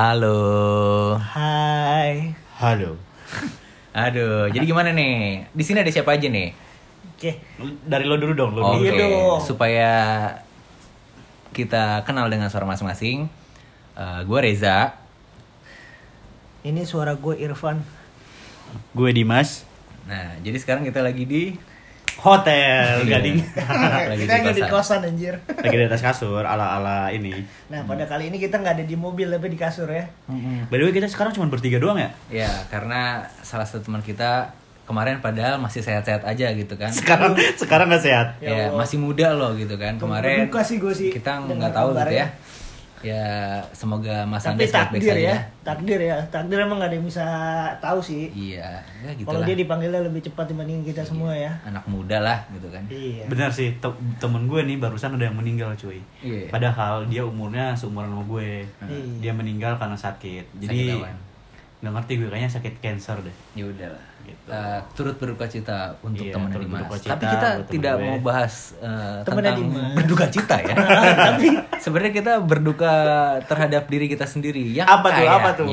Halo. Hai. Halo. Aduh, jadi gimana nih? Di sini ada siapa aja nih? Oke. Dari lo dulu dong, lo Oke, dulu. Iya supaya kita kenal dengan suara masing-masing. Eh, gue Reza. Ini suara gue Irfan. Gue Dimas. Nah, jadi sekarang kita lagi di Hotel Iya. Gading. Lagi kita di nggak di kosan. anjir. Lagi di atas kasur ala-ala ini. Nah pada kali ini kita nggak ada di mobil tapi di kasur ya. By the way kita sekarang cuma bertiga doang ya? ya karena salah satu teman kita kemarin padahal masih sehat-sehat aja gitu kan. Sekarang sekarang nggak sehat. Ya Ya, masih muda loh gitu kan. Kemarin sih gue sih kita nggak tahu gitu ya. Ya semoga Mas Tapi Andes baik-baik takdir saja. ya, takdir ya, takdir emang nggak ada yang bisa tahu sih. Iya, ya gitu Kalau dia dipanggilnya lebih cepat dibandingin kita semua ya. Anak muda lah gitu kan. Iya. Benar sih, te- temen gue nih barusan ada yang meninggal cuy. Iya. Padahal dia umurnya seumuran sama gue. Iya. Dia meninggal karena sakit. Sakit Jadi apaan? nggak ngerti gue kayaknya sakit cancer deh. Ya udahlah. Gitu. Eh, turut berduka cita untuk Iya, teman Dimas. cita Tapi kita teman tidak gue. mau bahas eh, Temennya tentang Dimas. berduka cita ya. Tapi sebenarnya kita berduka terhadap diri kita sendiri. Yang Apa tuh, apa tuh?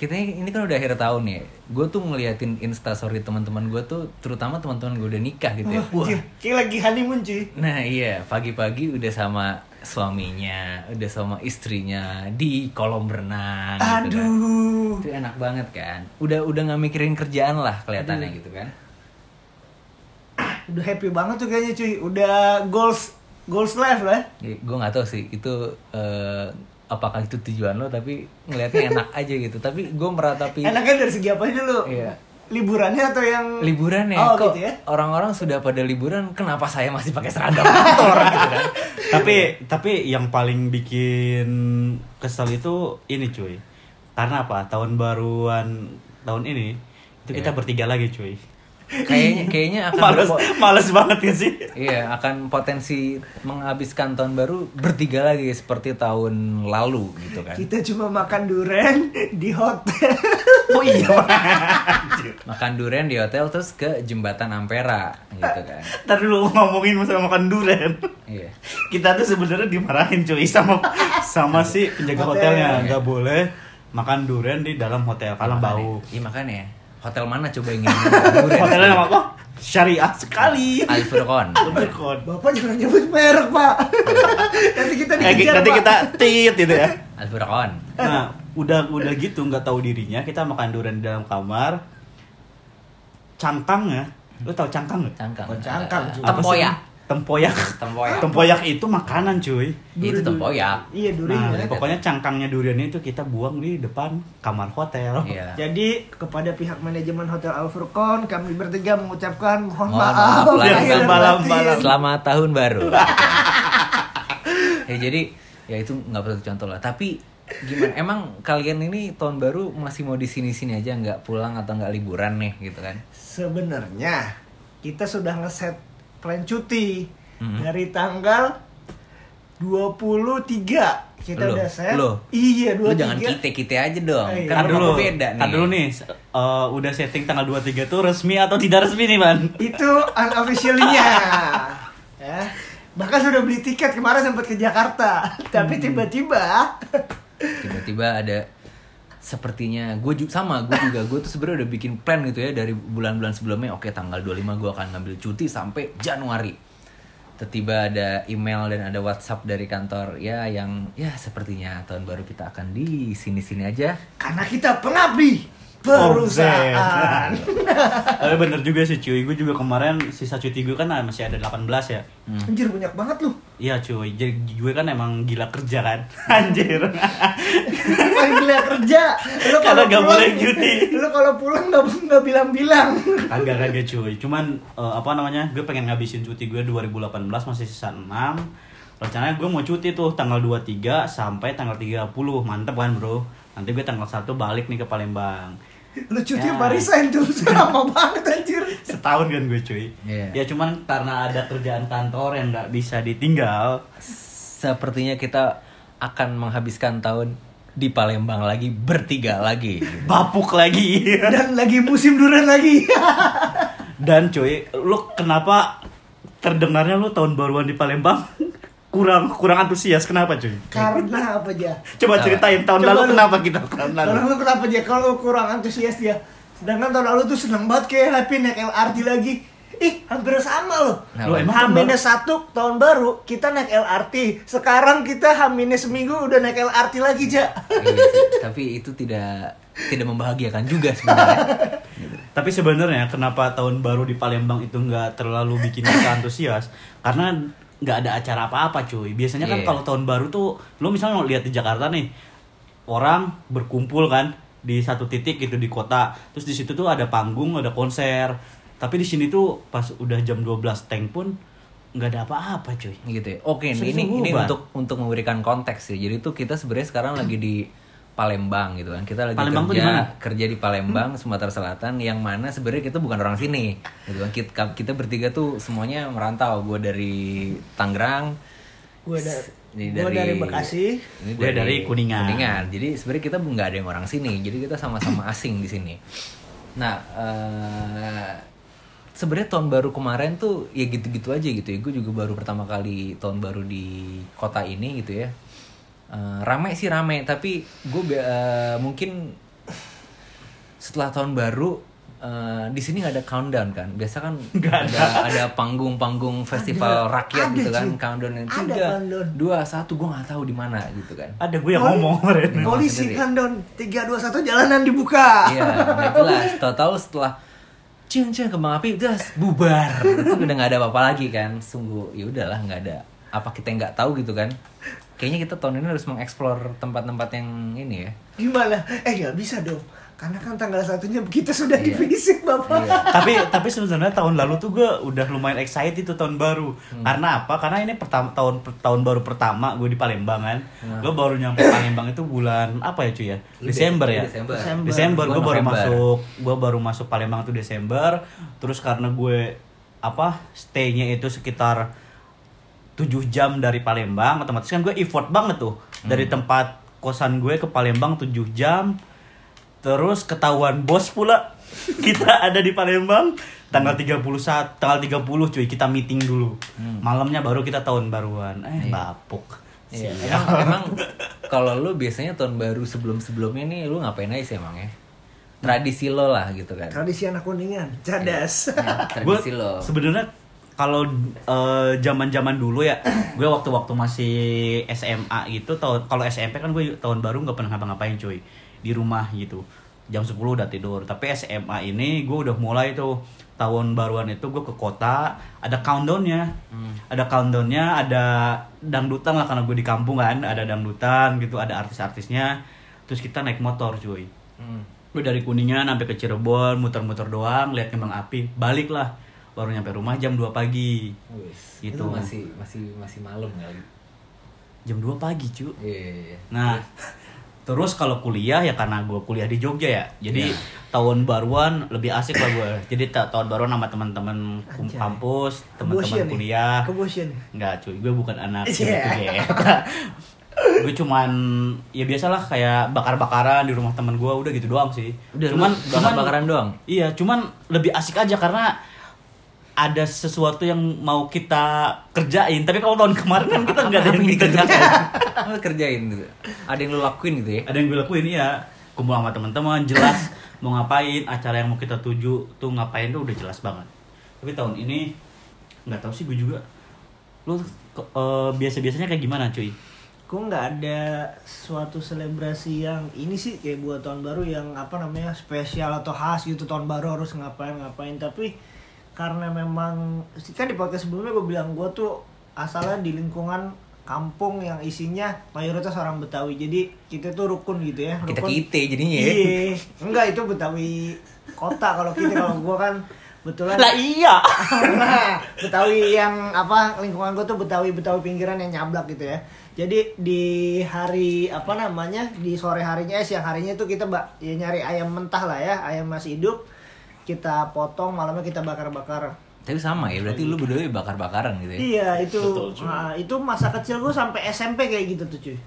Kita ini kan udah akhir tahun ya. Gue tuh ngeliatin Insta story teman-teman gue tuh, terutama teman-teman gue udah nikah gitu ya. Wah, kayak lagi honeymoon cuy. Nah iya pagi-pagi udah sama suaminya, udah sama istrinya di kolam renang. Gitu kan. Aduh. Itu enak banget kan. Udah udah nggak mikirin kerjaan lah kelihatannya gitu kan. Udah happy banget tuh kayaknya cuy. Udah goals goals life lah. gue nggak tahu sih itu eh, apakah itu tujuan lo tapi ngelihatnya enak aja gitu. Tapi gue meratapi Enaknya dari segi apa dulu? Iya. Liburannya atau yang liburan ya. Oh, Kok gitu ya? orang-orang sudah pada liburan, kenapa saya masih pakai seragam kantor gitu kan? tapi tapi yang paling bikin kesel itu ini cuy karena apa tahun baruan tahun ini itu kita Iya. bertiga lagi cuy Kayaknya kayaknya akan males males banget ya sih Iya, akan potensi menghabiskan tahun baru bertiga lagi seperti tahun lalu gitu kan. kita cuma makan duren di hotel. oh iya Makan durian di hotel terus ke jembatan Ampera gitu kan. Ntar dulu ngomongin masalah makan durian Iya. kita tuh sebenarnya dimarahin cuy sama sama si penjaga Hotel. hotelnya nggak boleh makan durian di dalam hotel karena bau Iya makanya. Hotel mana coba yang durian? hotelnya nama apa syariah sekali Al Furqon. Bapak jangan nyebut merek, Pak. nanti kita Eh, dikejar, nanti Pak. kita tit gitu ya Al Furqon. Nah, udah udah gitu nggak tahu dirinya kita makan durian di dalam kamar. Cangkangnya, lu tahu cangkang nggak? Cangkang. Oh, cangkang, Eh. Tempoyak. Tempoyak. Tempoyak. Tempoyak itu makanan, cuy. Itu tempoyak. Iya, durian. Nah, ya. pokoknya cangkangnya durian itu kita buang di depan kamar hotel. Iya. Jadi kepada pihak manajemen Hotel Al Furqon kami bertiga mengucapkan mohon, Mohon maaf, lahir. Selamat tahun baru. ya jadi ya itu nggak perlu contoh lah. Tapi gimana? Emang kalian ini tahun baru masih mau di sini-sini aja nggak pulang atau nggak liburan nih gitu kan? Sebenarnya kita sudah ngeset plan cuti Mhm. dari tanggal 23 kita Loh, udah set. loh. Iya, Lu 23. jangan kita-kita aja dong. Eh, Kan dulu, beda nih. tar dulu nih. eh, udah setting tanggal 23 tuh resmi atau tidak resmi nih, Man? Itu unofficially-nya. ya. Bahkan sudah beli tiket kemarin sempat ke Jakarta. Tapi Hmm. tiba-tiba tiba-tiba ada sepertinya gue juga sama gue juga gue tuh sebenarnya udah bikin plan gitu ya dari bulan-bulan sebelumnya oke tanggal 25 gue akan ngambil cuti sampai Januari. Tiba-tiba ada email dan ada WhatsApp dari kantor ya yang ya sepertinya tahun baru kita akan di sini-sini aja karena kita pengabdi perusahaan. Tapi bener juga sih cuy, gue juga kemarin sisa cuti gue kan masih ada 18 ya. Anjir banyak banget lu. Iya cuy, jadi gue kan emang gila kerja kan. Anjir. Gila kerja. Lu kalau pulang- boleh cuti. Lu kalau pulang nggak nggak bilang-bilang. Kagak kagak cuy, cuman eh, apa namanya, gue pengen ngabisin cuti gue 2018 masih sisa 6 Rencananya gue mau cuti tuh tanggal 23 sampai tanggal 30 Mantep kan bro? Nanti gue tanggal 1 balik nih ke Palembang Lu cuti Ya. apa resign tuh? Lama banget anjir. Setahun kan gue cuy Iya. Ya cuman karena ada kerjaan kantor yang nggak bisa ditinggal sepertinya kita akan menghabiskan tahun di Palembang lagi bertiga lagi Bapuk lagi Dan lagi musim durian lagi. Dan cuy, lu kenapa terdengarnya lu tahun baruan di Palembang? kurang kurang antusias kenapa cuy? Karena apa aja? Coba ceritain tahun Coba lalu lu. kenapa kita tahun lalu? Kalau lu kenapa aja? Kalau kurang antusias dia. Sedangkan tahun lalu tuh seneng banget kayak happy naik LRT lagi. Ih, hampir sama loh. Nah, Lu emang Haminnya satu tahun baru kita naik LRT. Sekarang kita haminnya seminggu udah naik LRT lagi, Ja. Iya tapi itu tidak tidak membahagiakan juga sebenarnya. Tapi sebenarnya kenapa tahun baru di Palembang itu nggak terlalu bikin kita antusias? Karena nggak ada acara apa-apa cuy. Biasanya kan Iya. kalau tahun baru tuh, lu misalnya mau lihat di Jakarta nih, orang berkumpul kan di satu titik gitu di kota. Terus di situ tuh ada panggung, ada konser. Tapi di sini tuh pas udah jam 12 tank pun nggak ada apa-apa cuy. gitu ya. Oke, Serius ini ini untuk untuk memberikan konteks ya. Jadi tuh kita sebenarnya sekarang lagi di Palembang gitu kan. Kita lagi Palembang kerja di mana? kerja di Palembang, Sumatera Selatan yang mana sebenarnya kita bukan orang sini. Gitu kan. Kita, kita bertiga tuh semuanya merantau. Gue dari Tangerang, Gue da ini gua dari Bekasi. Ini Gue dari Kuningan. Kuningan. Jadi sebenarnya kita nggak ada yang orang sini. Jadi kita sama-sama asing di sini. Nah, eh, sebenarnya tahun baru kemarin tuh ya gitu-gitu aja gitu ya. Gue juga baru pertama kali tahun baru di kota ini gitu ya. Eh, rame sih rame, tapi gue mungkin setelah tahun baru eh, di sini nggak ada countdown kan. Biasa kan ada ada panggung-panggung festival Ada, rakyat ada, gitu kan, cuy. countdown yang Ada tiga, countdown. dua, satu, gue nggak tahu di mana gitu kan. Ada gue yang Poli- ngomong kemarin. Polisi don 3 2 1 jalanan dibuka. Iya, jelas. Tahu-tahu setelah cing cing kembang api udah bubar. Itu udah nggak ada apa-apa lagi kan. Sungguh ya udahlah nggak ada apa kita nggak tahu gitu kan. Kayaknya kita tahun ini harus mengeksplor tempat-tempat yang ini ya. Gimana? Eh nggak bisa dong. Karena kan tanggal satunya kita sudah Iya. divisit bapak. Iya. tapi tapi sebenarnya tahun lalu tuh gue udah lumayan excited itu tahun baru Hmm. karena apa karena ini pertama tahun tahun baru pertama gue di Palembang kan Hmm. gue baru nyampe Palembang itu bulan apa ya cuy ya Desember ya Desember. Desember. Desember Gua gue baru masuk gue baru masuk Palembang tuh Desember terus karena gue apa stay-nya itu sekitar 7 jam dari Palembang otomatis kan gue effort banget tuh dari tempat kosan gue ke Palembang 7 jam terus ketahuan bos pula kita ada di Palembang tanggal 31 tanggal 30 cuy kita meeting dulu malamnya baru kita tahun baruan eh Iya. bapuk Iya, emang, emang kalau lu biasanya tahun baru sebelum-sebelumnya nih lu ngapain aja sih emang ya? Tradisi lo lah gitu kan. Tradisi anak kuningan, cadas. Ya, tradisi lo. sebenarnya kalau eh, zaman-zaman dulu ya gue waktu-waktu masih SMA gitu tahun kalau SMP kan gue tahun baru nggak pernah ngapa-ngapain cuy. Di rumah gitu. Jam 10 udah tidur. Tapi SMA ini gue udah mulai tuh tahun baruan itu gue ke kota ada countdownnya. Hmm. ada countdownnya ada dangdutan lah karena gue di kampung kan ada dangdutan gitu ada artis-artisnya. Terus kita naik motor cuy. Hmm. gue dari kuningan sampai ke Cirebon muter-muter doang lihat kembang api balik lah baru nyampe rumah jam 2 pagi Wis, Gitu. Itu masih masih masih malam kali. jam 2 pagi cu Iya, iya, iya. nah terus kalau kuliah ya karena gue kuliah di Jogja ya jadi Iya. tahun baruan lebih asik lah gue jadi ta- tahun baruan sama teman-teman kampus teman-teman nih. kuliah Kebosian nih. Enggak cuy, gue bukan anak Iya. gue cuman ya biasalah kayak bakar-bakaran di rumah teman gue udah gitu doang sih. Udah cuman bakar-bakaran doang? Iya, cuman lebih asik aja karena ada sesuatu yang mau kita kerjain. Tapi kalau tahun kemarin kan kita nggak ada yang kita kerjain. Lu kerjain gitu. Ada yang lu lakuin gitu ya? ada yang gue lakuin ya kumpul sama teman-teman jelas mau ngapain acara yang mau kita tuju tuh ngapain tuh udah jelas banget tapi tahun ini nggak tahu sih gue juga lu ke- eh, biasa-biasanya kayak gimana cuy Gue nggak ada suatu selebrasi yang ini sih kayak buat tahun baru yang apa namanya spesial atau khas gitu tahun baru harus ngapain ngapain tapi karena memang kan di podcast sebelumnya gue bilang gue tuh asalnya di lingkungan kampung yang isinya mayoritas orang Betawi. Jadi kita tuh rukun gitu ya Kita rukun. kite jadinya ya. iya. Enggak itu Betawi kota kalau kita. Kalau gue kan betulan lah iya. Nah, Betawi yang apa lingkungan gue tuh Betawi Betawi pinggiran yang nyablak gitu ya. Jadi di hari apa namanya di sore harinya eh, siang harinya itu kita mbak ya nyari ayam mentah lah ya ayam masih hidup kita potong malamnya kita bakar-bakar. Tapi sama ya, berarti lu berdua bakar-bakaran gitu ya? Iya itu Betul, cuy. nah, itu masa kecil gue sampai SMP kayak gitu tuh cuy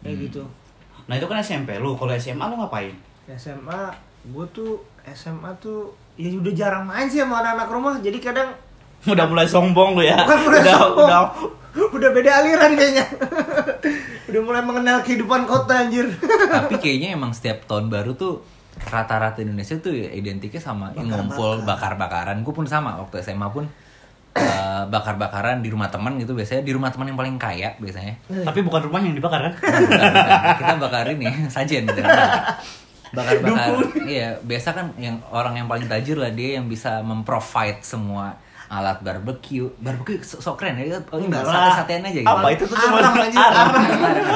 kayak gitu. nah itu kan SMP lu kalau SMA lu ngapain SMA gue tuh SMA tuh ya udah jarang main sih sama anak-anak rumah jadi kadang udah mulai sombong lu ya Bukan mulai udah sombong. udah Udah beda aliran kayaknya. Udah mulai mengenal kehidupan kota anjir. Tapi kayaknya emang setiap tahun baru tuh rata-rata Indonesia tuh ya identiknya sama yang ngumpul bakar-bakaran. Gue pun sama waktu SMA pun eh, bakar-bakaran di rumah teman gitu biasanya di rumah teman yang paling kaya biasanya. Tapi bukan rumah yang dibakar kan? Bukan, bukan. Kita bakar ini sajen gitu. Bakar-bakar. Iya, biasa kan yang orang yang paling tajir lah dia yang bisa memprovide semua alat barbecue. Barbecue so, so keren ya. Oh, ini Enggak sate-satean aja gitu. Apa itu tuh cuma Arang anjir, arang.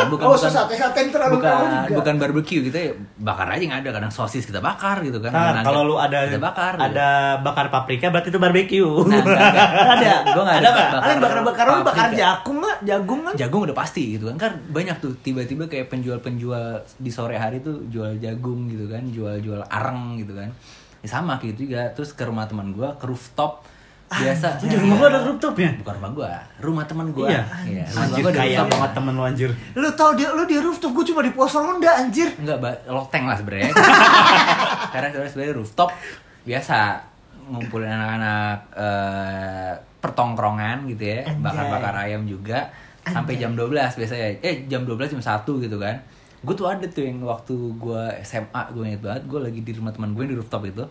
bukan oh, bukan sate-sate terlalu bukan juga. bukan barbecue gitu ya bakar aja nggak ada kadang sosis kita bakar gitu kan Nah, kalau lu ada kita bakar gitu. ada bakar paprika berarti itu barbecue. nah. Ada. gue nggak Ada ada, nggak? Kalian bakar-bakar lu bakar paprika. jagung nggak? Jagung kan? jagung udah pasti gitu kan kan banyak tuh tiba-tiba kayak penjual-penjual di sore hari tuh jual jagung gitu kan jual-jual arang gitu kan ya sama kayak gitu juga terus ke rumah teman gua ke rooftop biasa Di rumah gua ada rooftopnya. bukan rumah gua rumah teman gua Iya. Iya, rumah Anjir gua kaya rooftop. banget temen lu anjir. Lu tau dia lu di rooftop gue cuma di pos ronda anjir. Enggak, ba- loteng lah sebenarnya. Karena sebenarnya sebenarnya rooftop biasa ngumpulin anak-anak eh, pertongkrongan gitu ya, Anjay. bakar-bakar ayam juga sampai jam 12 biasanya. Eh jam 12 jam 1 gitu kan. Gue tuh ada tuh yang waktu gue SMA gue inget banget, gue lagi di rumah teman gue di rooftop itu.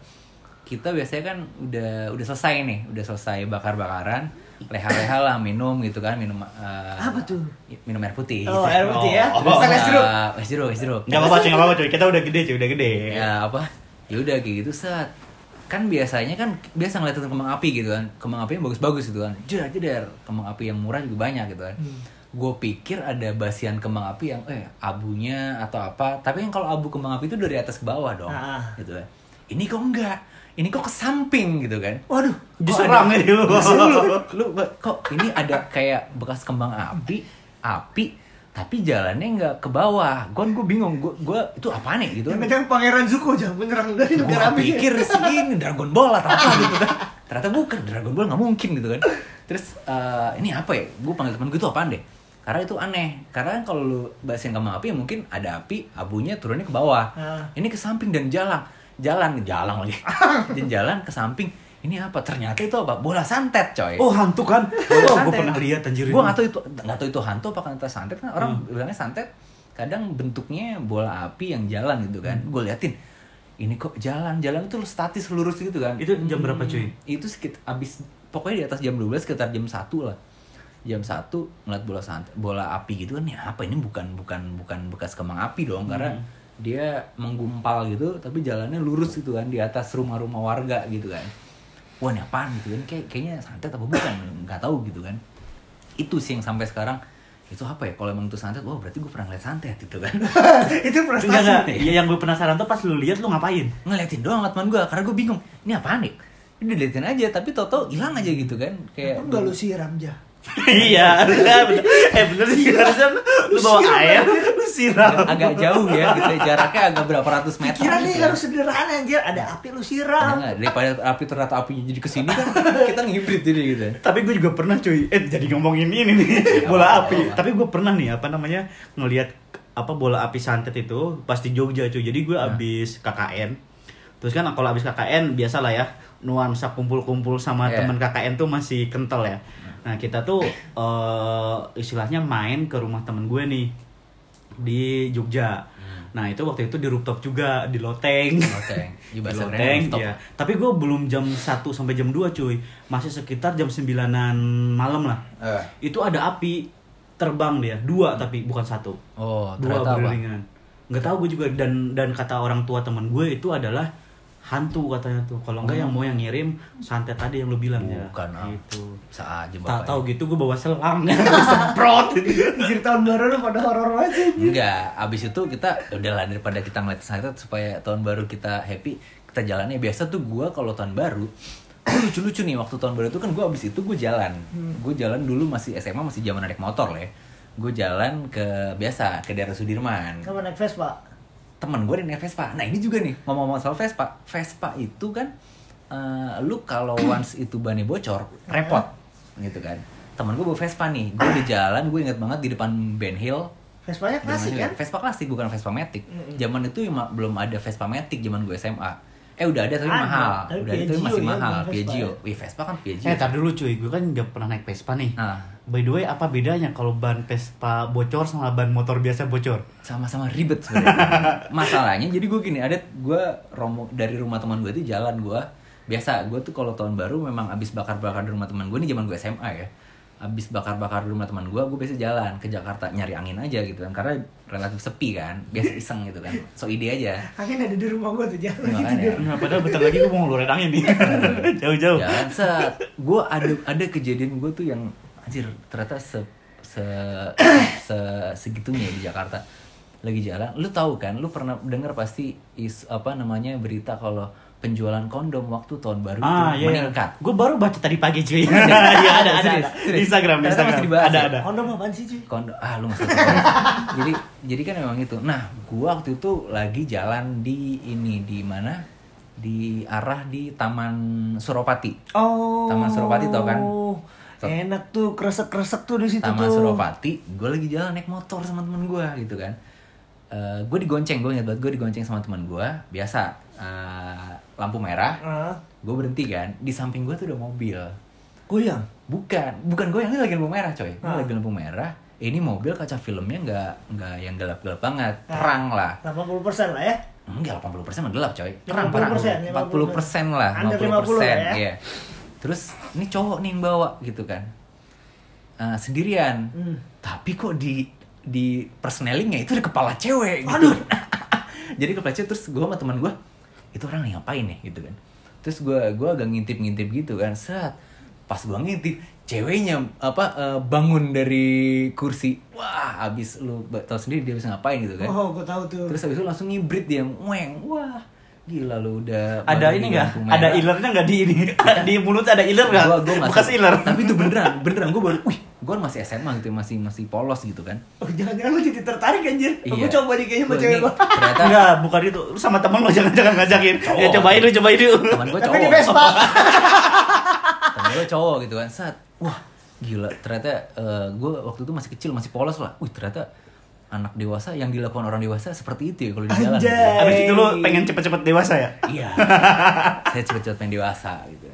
Kita biasanya kan udah udah selesai nih, udah selesai bakar-bakaran, leha-leha lah minum gitu kan, minum eh, Apa tuh? Minum air putih. Oh, gitu. air putih ya. Oh. Bukan es jeruk. Es jeruk, es jeruk. Enggak apa-apa cuy, enggak apa-apa cuy. Kita udah gede cuy, udah gede. ya apa ya udah kayak gitu set kan biasanya kan biasa ngeliatin kembang api gitu kan kembang api yang bagus-bagus gitu kan jedar jedar kembang api yang murah juga banyak gitu kan gue pikir ada basian kembang api yang eh abunya atau apa tapi yang kalau abu kembang api itu dari atas ke bawah dong Ah. gitu kan ini kok enggak ini kok ke samping gitu kan? Waduh. Diserang ya lu. lu, lu kok ini ada kayak bekas kembang api? Api tapi jalannya nggak ke bawah. Gue gue bingung gue gue itu apa nih gitu? Kan Pangeran Zuko jangan menyerang dari negara gue api. pikir sih ini Dragon Ball atau apa gitu kan? Ternyata bukan Dragon Ball nggak mungkin gitu kan? Terus eh, ini apa ya? Gue panggil temen gue itu apaan deh? Karena itu aneh. Karena kalau lu bahasin kembang api mungkin ada api abunya turunnya ke bawah. Ah. ini ke samping dan jalan jalan jalan lagi jalan ke samping ini apa ternyata itu apa bola santet coy Oh, hantu kan? Bola Oh, santet. gue pernah lihat anjir. Gue nggak tahu itu nggak tahu itu hantu apa kata santet kan orang bilangnya santet kadang bentuknya bola api yang jalan gitu kan. Gue liatin ini kok jalan jalan itu statis lurus gitu kan. Itu jam berapa cuy? Itu sekitar abis pokoknya di atas jam 12 sekitar jam 1 lah. Jam 1 ngeliat bola santet, bola api gitu kan ya apa ini bukan bukan bukan bekas kembang api dong karena dia menggumpal gitu tapi jalannya lurus gitu kan di atas rumah-rumah warga gitu kan. Wah ini apaan gitu kan? Kayak kayaknya santet apa bukan? Nggak tahu gitu kan. Itu sih yang sampai sekarang. Itu apa ya? Kalau emang itu santet wah berarti gue pernah ngeliat santet gitu kan. Itu prestasi. enggak. Ya, yang gue penasaran tuh pas lu lihat lu ngapain? ngeliatin doang teman gue karena gue bingung. Ini apaan nih ini diliatin aja tapi tau-tau hilang aja gitu kan. Kayak Enggak lu siram aja. Iya, bener. Eh bener sih harusnya lu bawa air, lu siram. agak jauh ya gitu ya. jaraknya agak berapa ratus meter Kira nih gitu harus sederhana anjir, ada api lu siram. Enggak, daripada api ternyata apinya jadi ke sini kan kita ngibrit jadi gitu Tapi gue juga pernah cuy, eh jadi ngomongin ini nih, bola api. Tapi gue pernah nih, apa namanya, ngelihat apa bola api santet itu pas di Jogja cuy. Jadi gue abis KKN. Terus kan kalau abis KKN biasa lah ya, nuansa kumpul-kumpul sama Iya. temen KKN tuh masih kental ya. Nah kita tuh eh, istilahnya main ke rumah temen gue nih di Jogja. Nah itu waktu itu di rooftop juga di loteng. Loteng. Di loteng, iya. Tapi gue belum jam 1 sampai jam 2 cuy. Masih sekitar jam 9-an malam lah. Eh. Itu ada api terbang dia, dua tapi bukan satu. oh dua beriringan. Nggak tahu gue juga dan dan kata orang tua teman gue itu adalah hantu katanya tuh. Kalau enggak yang mau yang ngirim santet tadi yang lu bilang ya. Oh. Bukan, ah. Gitu. bisa aja Tak bapak tahu gitu gue bawa selang semprot. Anjir tahun baru lu pada horor aja. Enggak, abis itu kita udahlah daripada kita ngeliat santet supaya tahun baru kita happy, kita jalannya biasa tuh gua kalau tahun baru lucu-lucu nih waktu tahun baru itu kan gua abis itu gue jalan, gue jalan dulu masih SMA masih zaman naik motor lah ya, gue jalan ke biasa ke daerah Sudirman, Kamu naik Vespa? Temen gue naik Vespa, nah ini juga nih ngomong-ngomong soal Vespa, Vespa itu kan eh, lu kalau once itu bannya bocor repot gitu kan, temen gue bawa Vespa nih, gue di jalan gue inget banget di depan Ben Hill. Vespanya klasik kan? Vespa klasik bukan Vespa Matic. Zaman itu belum ada Vespa Matic zaman gue SMA. Eh udah ada tapi Ada, mahal. tapi udah ada tapi Piaggio masih ya, mahal. Piaggio. ya? Wih, Vespa kan Piaggio. Eh, tar dulu cuy, gue kan gak pernah naik Vespa nih. Nah, By the way, apa bedanya kalau ban Vespa bocor sama ban motor biasa bocor? sama-sama ribet sebenarnya. Masalahnya jadi gue gini, ada gue romo dari rumah teman gue itu jalan gue biasa gue tuh kalau tahun baru memang abis bakar-bakar di rumah teman gue ini zaman gue SMA ya abis bakar-bakar di rumah teman gue gue biasa jalan ke Jakarta nyari angin aja gitu kan karena relatif sepi kan biasa iseng gitu kan so ide aja Akhirnya ada di rumah gua tuh jalan lagi Makanya. tidur. Nah, padahal bentar lagi gue mau ngeluarin angin nih. Jauh-jauh. jalan set gue ada ada kejadian gue tuh yang anjir ternyata se se, se segitunya di Jakarta lagi jalan lu tahu kan lu pernah dengar pasti is apa namanya berita kalau penjualan kondom waktu tahun baru Ah, itu iya. meningkat Gue baru baca tadi pagi cuy. Iya, ada, ada, Serius, ada. serius. Di Instagram, Ternyata Instagram. masih dibahas ada, ya? ada. Kondom apaan sih cuy? kondom ah lu masih jadi jadi kan memang itu nah gua waktu itu lagi jalan di ini di mana di arah di Taman Suropati Oh. Taman Suropati tau kan? Enak tuh, kresek-kresek tuh di situ Taman tuh. Suropati, gue lagi jalan naik motor sama temen gue gitu kan. gue digonceng, gue ingat banget gue digonceng sama teman gue. Biasa eh, lampu merah, Ah, gue berhenti kan. Di samping gue tuh ada mobil. goyang. Bukan, bukan gue yang ini lagi lampu merah coy. Ini Ah. lagi lampu merah. Ini mobil kaca filmnya nggak nggak yang gelap-gelap banget, Ah. terang lah. 80% lah ya. Enggak, 80% mah gelap coy. Terang 50%, 40 persen lah, Under 50 50 lah ya. Iya. Terus ini cowok nih yang bawa gitu kan. Eh, sendirian. Hmm. Tapi kok di di persnelingnya itu ada kepala cewek gitu. Jadi kepala cewek terus gue sama teman gue itu orang nih ngapain ya gitu kan. Terus gue gua agak ngintip-ngintip gitu kan. Set. Pas gue ngintip ceweknya apa eh, bangun dari kursi. Wah, abis lu tau sendiri dia bisa ngapain gitu kan. Oh, gua tahu tuh. Terus habis itu langsung ngibrit dia, weng, wah, gila lu udah. Ada baru ini di nggak? lampu merah. Ada ilernya nggak di ini? di mulut ada iler nggak? Gua, gua Bekas iler. Tapi itu beneran, beneran gue baru, wih, gue masih SMA gitu, masih masih polos gitu kan. Oh, jangan-jangan lu jadi tertarik anjir. Aku Iya. coba nih kayaknya sama cewek gua. Ternyata Enggak, bukan itu. Lu sama temen lo jangan-jangan ngajakin. Ya cobain lu, cobain lu. teman gue Tapi cowok. di Vespa. temen gue cowok gitu kan saat wah gila ternyata gue waktu itu masih kecil masih polos lah wih ternyata anak dewasa yang dilakukan orang dewasa seperti itu ya kalau di jalan gitu. Abis itu lu pengen cepet-cepet dewasa ya? iya saya cepet-cepet pengen dewasa gitu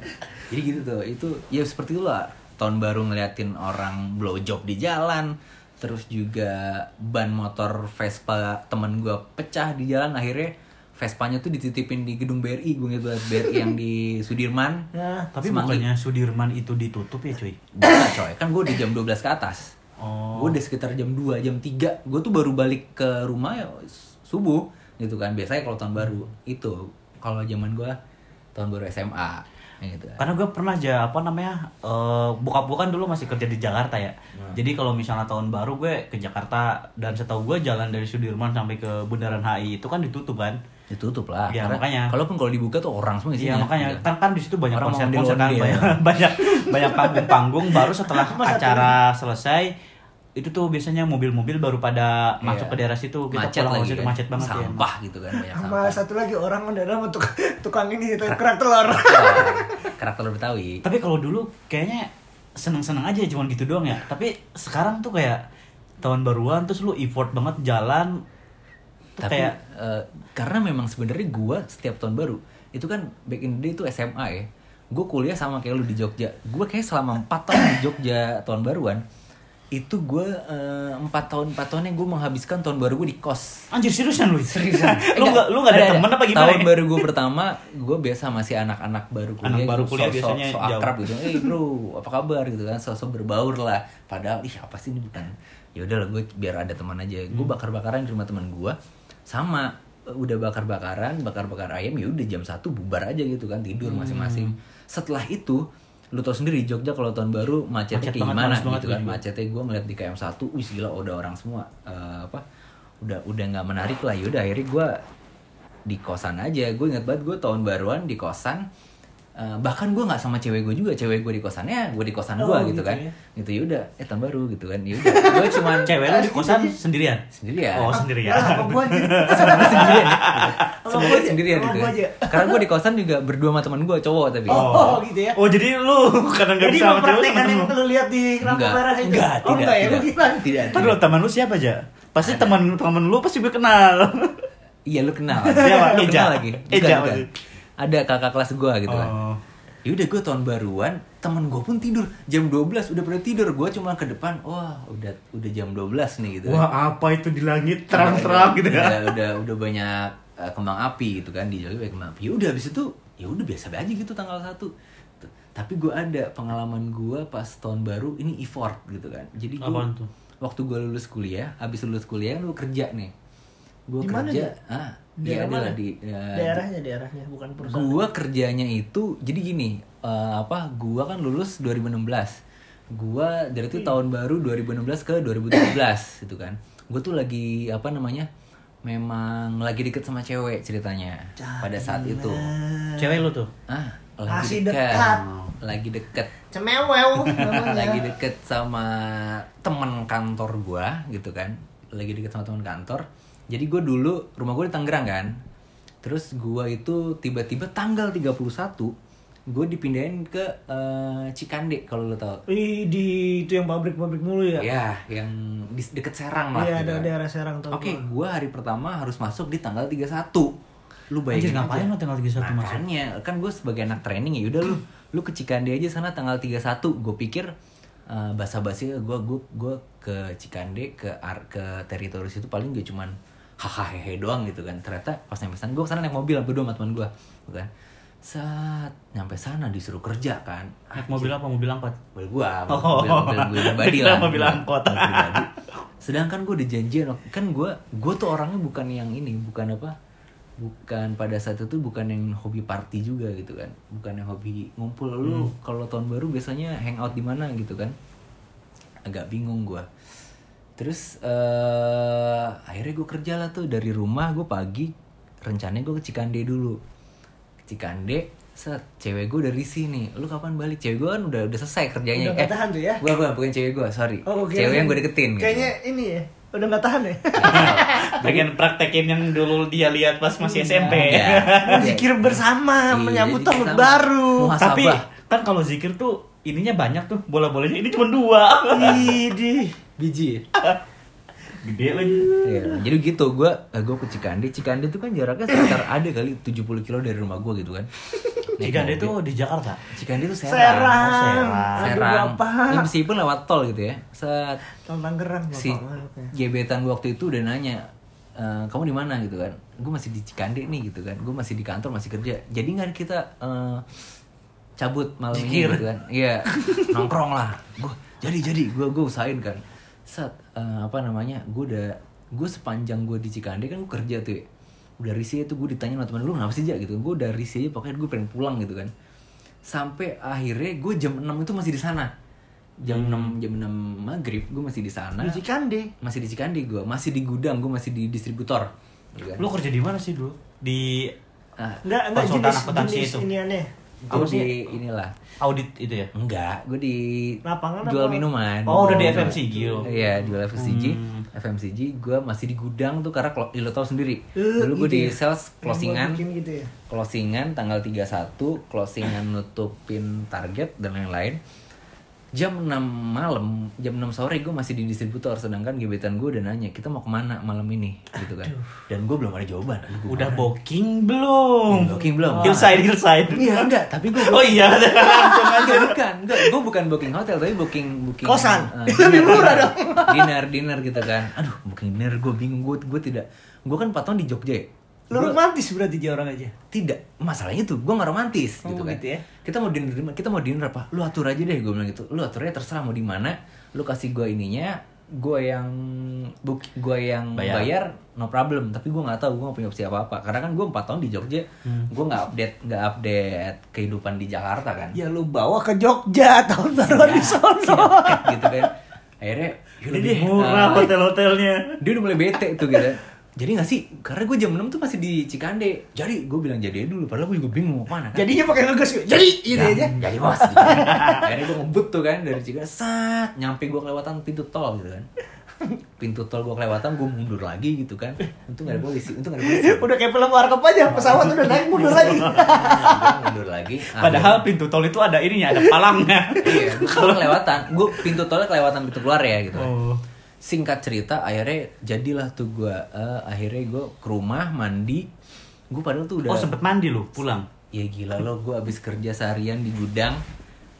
jadi gitu tuh itu ya seperti itulah tahun baru ngeliatin orang blow job di jalan terus juga ban motor Vespa temen gue pecah di jalan akhirnya Vespanya tuh dititipin di gedung BRI gue banget BRI yang di Sudirman Nah, Tapi Semanggi. bukannya Sudirman itu ditutup ya cuy? Bukan coy, kan gue udah jam 12 ke atas Oh. Gue udah sekitar jam 2, jam 3 Gue tuh baru balik ke rumah ya subuh gitu kan Biasanya kalau tahun baru itu Kalau zaman gue tahun baru SMA gitu. Karena gue pernah aja apa namanya eh bokap gue kan dulu masih kerja di Jakarta ya. Jadi kalau misalnya tahun baru gue ke Jakarta dan setahu gue jalan dari Sudirman sampai ke Bundaran HI itu kan ditutup kan. Ditutup lah Iya, Karena makanya. Kalaupun kalau dibuka tuh orang semua Iya isinya makanya gitu. kan kan di situ banyak Orang konser mau konser kan banyak banyak banyak panggung-panggung baru setelah acara selesai itu tuh biasanya mobil-mobil baru pada masuk Iya. ke daerah situ kita macet pulang lagi situ kan. macet banget ya. Sampah gitu kan banyak sama sampah satu lagi orang adalah untuk tukang ini itu kerak telur. Wah, Karakter Betawi Tapi kalau dulu kayaknya seneng-seneng aja cuman gitu doang ya. Tapi sekarang tuh kayak tahun baruan terus lu effort banget jalan tapi kayak eh, karena memang sebenarnya gua setiap tahun baru itu kan back in the day itu SMA ya. Gue kuliah sama kayak lu di Jogja. Gue kayak selama 4 tahun di Jogja tahun baruan itu gue empat tahun empat tahunnya gue menghabiskan tahun baru gue di kos. Anjir seriusan lu. seriusan. Lu nggak lu nggak ada, temen apa gimana? tahun ya? baru gue pertama gue biasa masih anak-anak baru kuliah Anak baru kuliah so- so- biasanya so jauh. akrab gitu. Eh bro apa kabar? gitu kan. Sosok berbaur lah. Padahal ih apa sih ini? Bukan. Ya udah lah gue biar ada teman aja. Gue Hmm. bakar-bakaran di rumah teman gue sama udah bakar-bakaran bakar-bakar ayam ya udah jam satu bubar aja gitu kan tidur Hmm. masing-masing setelah itu lu tau sendiri di Jogja kalau tahun baru macetnya Macet kayak banget, gimana gitu kan juga. macetnya gue ngeliat di KM 1 wih gila udah orang semua eh, apa udah udah nggak menarik lah yaudah akhirnya gue di kosan aja gue ingat banget gue tahun baruan di kosan Eh, bahkan gue nggak sama cewek gue juga cewek gue di kosannya gue di kosan gue Oh, gitu, gitu kan ya. gitu yaudah eh tahun baru gitu kan yaudah gue cuman Cewek lu di kosan sendirian. sendirian Oh, sendirian. Lah, sama sebenarnya sendirian ya. Sama sebenarnya sendirian gitu kan. aja. karena gue di kosan juga berdua sama teman gue cowok tapi Oh, gitu ya. Oh, jadi lu karena nggak Jadi bisa sama cewek yang lu. lu lihat di lampu merah itu. enggak, oh, tidak, enggak ya, tidak, tidak, dulu teman lu siapa aja? Pasti teman teman lu pasti gue kenal. Iya lu kenal. Siapa? Lu kenal lagi. Bukan, Eja. Ada kakak kelas gue gitu kan. Oh. ya udah gue tahun baruan temen gue pun tidur. Jam 12 udah pada tidur. Gue cuma ke depan wah udah udah jam 12 nih gitu kan. Wah, apa itu di langit? Terang-terang gitu udah, ya. udah udah banyak uh, kembang api gitu kan di Jogja banyak kembang api. Ya udah habis itu ya udah biasa aja gitu tanggal satu. Tapi gue ada pengalaman gue pas tahun baru ini effort gitu kan. Jadi gue waktu gue lulus kuliah habis lulus kuliah kan gue kerja nih gue mana, kerja Ja? ah Daerah iya adalah mana? di ya, daerahnya daerahnya bukan perusahaan gua kerjanya itu jadi gini eh, apa gua kan lulus 2016 gua dari itu tahun baru 2016 ke 2017 gitu kan gua tuh lagi apa namanya memang lagi deket sama cewek ceritanya pada saat itu Cewek lu tuh. ah Masih lagi deket dekat. lagi deket cemewew namanya. lagi deket sama temen kantor gua gitu kan lagi deket sama temen kantor jadi gue dulu rumah gue di Tangerang kan terus gua itu tiba-tiba tanggal 31 gue dipindahin ke eh, Cikande kalau lo tau Ih, di itu yang pabrik-pabrik mulu ya ya yang di deket Serang lah iya gitu ada kan. daerah Serang tau Oke, gua. gua hari pertama harus masuk di tanggal 31. Lu Anjir bayangin ngapain aja. lo tanggal 31 masuk? Makanya, kan gue sebagai anak training ya udah lu lu ke Cikande aja sana tanggal 31. Gue pikir uh, basa-basi gue gue gue ke Cikande ke ar, ke teritori situ paling gak cuman hahaha hehe doang gitu kan. Ternyata pas nyampe sana gue ke sana naik mobil berdua sama teman gue, kan. Saat nyampe sana disuruh kerja kan. Naik mobil apa? Mobil angkot. mobil gua Oh. mobil, mobil gue pribadi lah Mobil angkot. Mobil pribadi. sedangkan gue udah janjian kan gue gue tuh orangnya bukan yang ini bukan apa bukan pada saat itu bukan yang hobi party juga gitu kan bukan yang hobi ngumpul lu kalau tahun baru biasanya hangout di mana gitu kan agak bingung gue terus eh akhirnya gue kerja lah tuh dari rumah gue pagi rencananya gue ke Cikande dulu ke Cikande set cewek gue dari sini lu kapan balik cewek gue kan udah udah selesai kerjanya Udah nggak tahan tuh ya? gue gue bukan cewek gue sorry Oh, oke. cewek yang gue deketin gitu. Kayaknya ini ya, udah nggak tahan ya. Pengen praktekin yang dulu dia lihat pas masih SMP. Iya. Zikir bersama, Iya, menyambut tahun baru. muhasabah. Tapi kan kalau zikir tuh ininya banyak tuh bola-bolanya ini cuma dua. Idih. Biji. Gede lagi. Iya, jadi gitu gue gue ke Cikande. Cikande itu kan jaraknya sekitar ada kali 70 kilo dari rumah gue gitu kan. Cikande itu di Jakarta. Cikande itu Serang, Serang. Oh, Serang. Aduh, Serang. Ya, meskipun lewat tol gitu ya. Saat Tahun Tangerang si ya. gebetan gue waktu itu udah nanya "E, kamu di mana? gitu kan. Gue masih di Cikande nih gitu kan. Gue masih di kantor masih kerja. Jadi nggak kita eh, cabut malam ini Zikir. gitu kan. Iya nongkrong lah. Gue jadi jadi. Gue gue usahain kan saat eh, apa namanya gue udah gue sepanjang gue di Cikande kan gue kerja tuh ya. udah risih itu gue ditanya sama temen lu kenapa sih Ja gitu gue udah risih aja pokoknya gue pengen pulang gitu kan sampai akhirnya gue jam 6 itu masih di sana jam 6 jam 6 maghrib gue masih di sana Di Cikande. masih di Cikande gue masih di gudang gue masih di distributor gitu kan. Lu kerja di mana sih dulu? Di ah, Enggak, enggak jenis jenis itu. iniannya. gue Apa di sih? inilah audit itu ya? enggak gue di Lapangan jual apa? minuman Oh, udah di FMCG lo. iya jual FMCG Hmm. FMCG gue masih di gudang tuh karena klo- lo tau sendiri Eh, dulu gue gitu di ya? sales closingan gitu ya. closingan tanggal 31 closingan nutupin target dan lain-lain jam 6 malam jam 6 sore gue masih di distributor sedangkan gebetan gue udah nanya kita mau ke mana malam ini gitu kan dan gue belum ada jawaban Aduh, gua Udah mana? booking belum? Booking belum. Hillside, hillside. iya enggak tapi gue Oh iya, langsung aja. Enggak, bukan, enggak. Gue bukan booking hotel, tapi booking booking Kosan. eh, dinner, dinner, dinner, dinner gitu kan. Aduh, booking dinner gue bingung, gue gue tidak. Gue kan 4 tahun di Jogja. ya. Lu Gua- romantis berarti dia orang aja. tidak masalahnya tuh gue nggak romantis Oh, gitu kan gitu ya. kita mau dinner kita mau dinner apa lu atur aja deh gue bilang gitu lu aturnya terserah mau di mana lu kasih gue ininya gue yang book gue yang Bayar. bayar. no problem tapi gue nggak tahu gue nggak punya opsi apa apa karena kan gue empat tahun di Jogja gue nggak update nggak update kehidupan di Jakarta kan Ya lu bawa ke Jogja tahun baruan di sono. Deket gitu kan akhirnya yaudah Lebih deh murah eh, hotel-hotelnya. dia udah mulai bete tuh gitu jadi gak sih karena gue jam 6 tuh masih di Cikande jadi gue bilang jadi aja dulu padahal gue juga bingung mau ke mana kan Jadinya pakai ngegas gitu. Jadi gitu Ya, aja. Jadi bos gitu. Akhirnya gue ngebut tuh kan dari Cikande Sat Nyampe gue kelewatan pintu tol gitu kan Pintu tol gue kelewatan gue mundur lagi gitu kan Untung gak ada polisi Untung gak ada polisi Udah kayak film warkop aja, pesawat udah naik mundur lagi. Gua mundur lagi Padahal pintu tol itu ada ininya, ada palangnya. Iya gue kelewatan Gue pintu tolnya kelewatan pintu keluar ya gitu kan Oh. Singkat cerita akhirnya jadilah tuh gue Akhirnya gue ke rumah mandi. Gue padahal tuh udah Oh, sempet mandi lu pulang. ya gila lo gue abis kerja seharian di gudang.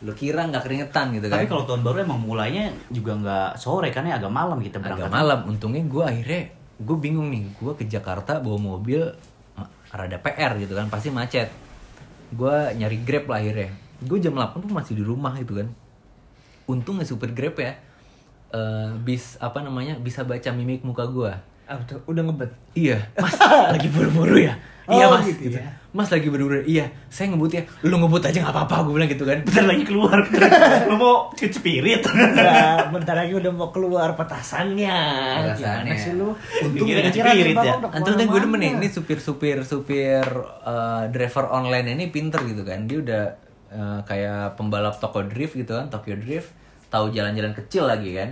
Lo kira nggak keringetan gitu kan? Tapi kalau tahun baru emang mulainya juga nggak sore kan ya agak malam kita berangkat. agak malam. Untungnya gue akhirnya gue bingung nih gue ke Jakarta bawa mobil rada PR gitu kan pasti macet. Gue nyari grab lah akhirnya. Gue jam 8 tuh masih di rumah gitu kan. Untung nggak supir grab ya Eh, bis apa namanya bisa baca mimik muka gue Ah, betul. Udah ngebet. Iya, Mas lagi buru-buru ya. Oh, iya mas, gitu gitu. ya. Mas lagi buru-buru. Iya, saya ngebut ya. Lu ngebut aja nggak apa-apa, gue bilang gitu kan. Bentar lagi keluar. Lu mau cut spirit. Nah, bentar lagi udah mau keluar petasannya. Petasannya. Sih lu? Untung kira-kira spirit tembak ya. udah Antum gue demen nih, ke mana-mana. ini supir-supir supir eh, driver online ini pinter gitu kan. Dia udah eh, kayak pembalap Tokyo Drift gitu kan, Tokyo Drift, tahu jalan-jalan kecil lagi kan.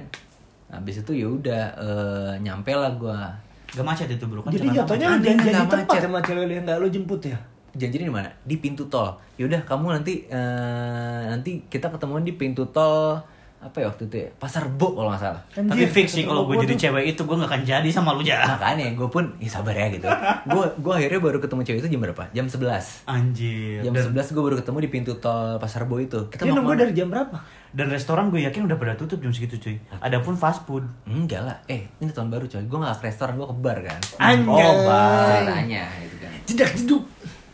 Habis itu ya udah eh, nyampe lah gua. Gak macet itu bro kan Jadi jatuhnya lu janji Nggak tempat macet. sama cewek lu yang nggak lu jemput ya? Janjinya di mana? Di pintu tol. Yaudah kamu nanti eh, nanti kita ketemuan di pintu tol apa ya waktu itu ya? Pasar Bo kalau nggak salah. Tapi Anjir, fix sih kalau gue jadi tuh. cewek itu gue gak akan jadi sama lu ya. Makanya gue pun ya sabar ya gitu. Gue gue akhirnya baru ketemu cewek itu jam berapa? Jam 11 Anjir. Jam Dan, 11 gue baru ketemu di pintu tol Pasar Bo itu. Kita mau nunggu dari jam berapa? dan restoran gue yakin udah pada tutup jam segitu cuy. Adapun fast food. Enggak lah. Eh, ini tahun baru coy. Gue gak ke restoran, gue ke bar kan. Anjay. Oh, bar. Ceritanya gitu kan. Jedak jeduk.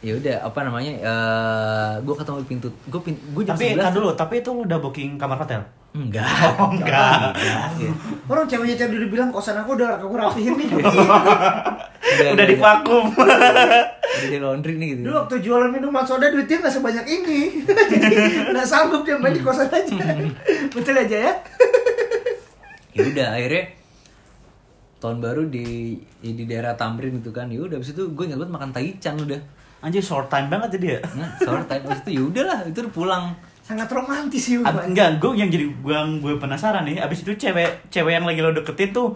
Ya udah, apa namanya? Eh, gue ketemu di pintu. Gue pin, gue jam Tapi 11. kan dulu, tapi itu lu udah booking kamar hotel. Enggak. Oh, enggak. Enggak. Orang ceweknya tadi udah bilang kosan aku udah aku rapihin nih. Udah, udah udah, di vakum. Udah di laundry nih gitu. Dulu waktu jualan minuman soda duitnya nggak sebanyak ini. Jadi nggak sanggup dia main di kosan aja. Betul aja ya? ya udah akhirnya tahun baru di ya di daerah Tamrin gitu kan ya udah abis itu gue ingat banget makan taichan udah Anjir short time banget jadi ya. nah sore time itu ya udahlah itu udah pulang Sangat romantis sih. Ab- enggak, gue yang jadi gue gue penasaran nih. Abis itu cewek cewek yang lagi lo deketin tuh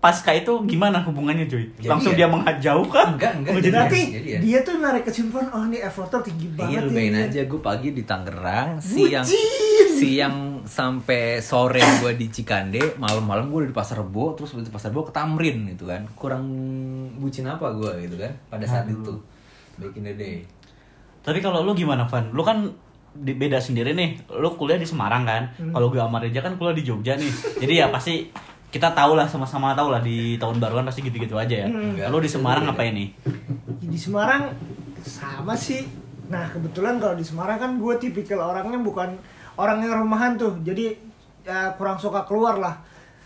pasca itu gimana hubungannya cuy? Jadi Langsung ya? dia menghajauh kan? Enggak, enggak, jadi jadi ya. dia tuh narik kesimpulan oh ini effortnya tinggi Iya banget lu nih. bayangin aja gue pagi di Tangerang siang Bucin. siang sampai sore gue di Cikande malam-malam gue udah di Pasar Rebo terus dari Pasar Rebo ke Tamrin gitu kan kurang bucin apa gue gitu kan pada saat itu back in the day Tapi kalau lu gimana Van? Lu kan di- beda sendiri nih. Lu kuliah di Semarang kan. Kalau gue sama Reja kan kuliah di Jogja nih. Jadi ya pasti kita tahu lah sama-sama tahu lah di tahun baruan pasti gitu-gitu aja ya. Enggak. Lu di Semarang apa ini? Di Semarang sama sih. Nah kebetulan kalau di Semarang kan gue tipikal orangnya bukan orang yang rumahan tuh. Jadi ya, kurang suka keluar lah.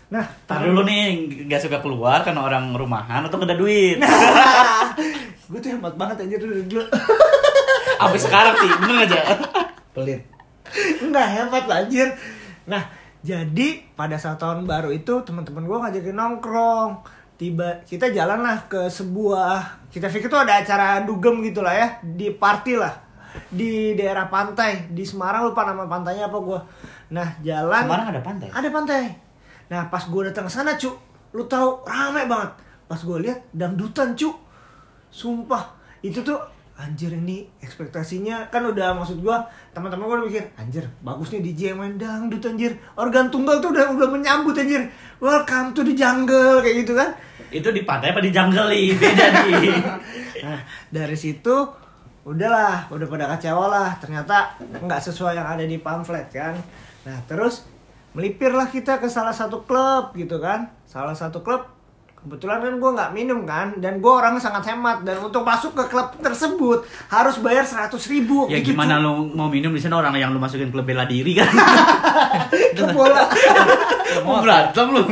Nah, Tar dulu nih gak suka keluar karena orang rumahan atau gak ada duit. gue tuh hemat banget aja dulu dulu. Abis sekarang sih, bener aja. pelit Enggak hebat lah, anjir. Nah, jadi pada saat tahun baru itu teman-teman gue ngajakin nongkrong. Tiba kita jalan lah ke sebuah kita pikir tuh ada acara dugem gitu lah ya di party lah di daerah pantai di Semarang lupa nama pantainya apa gue nah jalan Semarang ada pantai? ada pantai nah pas gue datang ke sana cu lu tahu rame banget pas gue lihat dangdutan cu sumpah itu tuh anjir ini ekspektasinya kan udah maksud gua teman-teman gua udah mikir anjir bagus nih DJ yang main dangdut anjir. Organ tunggal tuh udah udah menyambut anjir. Welcome to the jungle kayak gitu kan. Itu di pantai apa di jungle nih? Beda nih. nah dari situ udahlah udah pada kecewa lah. Ternyata nggak sesuai yang ada di pamflet kan. Nah terus melipirlah kita ke salah satu klub gitu kan. Salah satu klub kebetulan kan gue nggak minum kan dan gue orang sangat hemat dan untuk masuk ke klub tersebut harus bayar seratus ribu Ya gitu, gimana lu mau minum di sana orang yang lu masukin klub bela diri kan? Klub bola Mau berantem lu.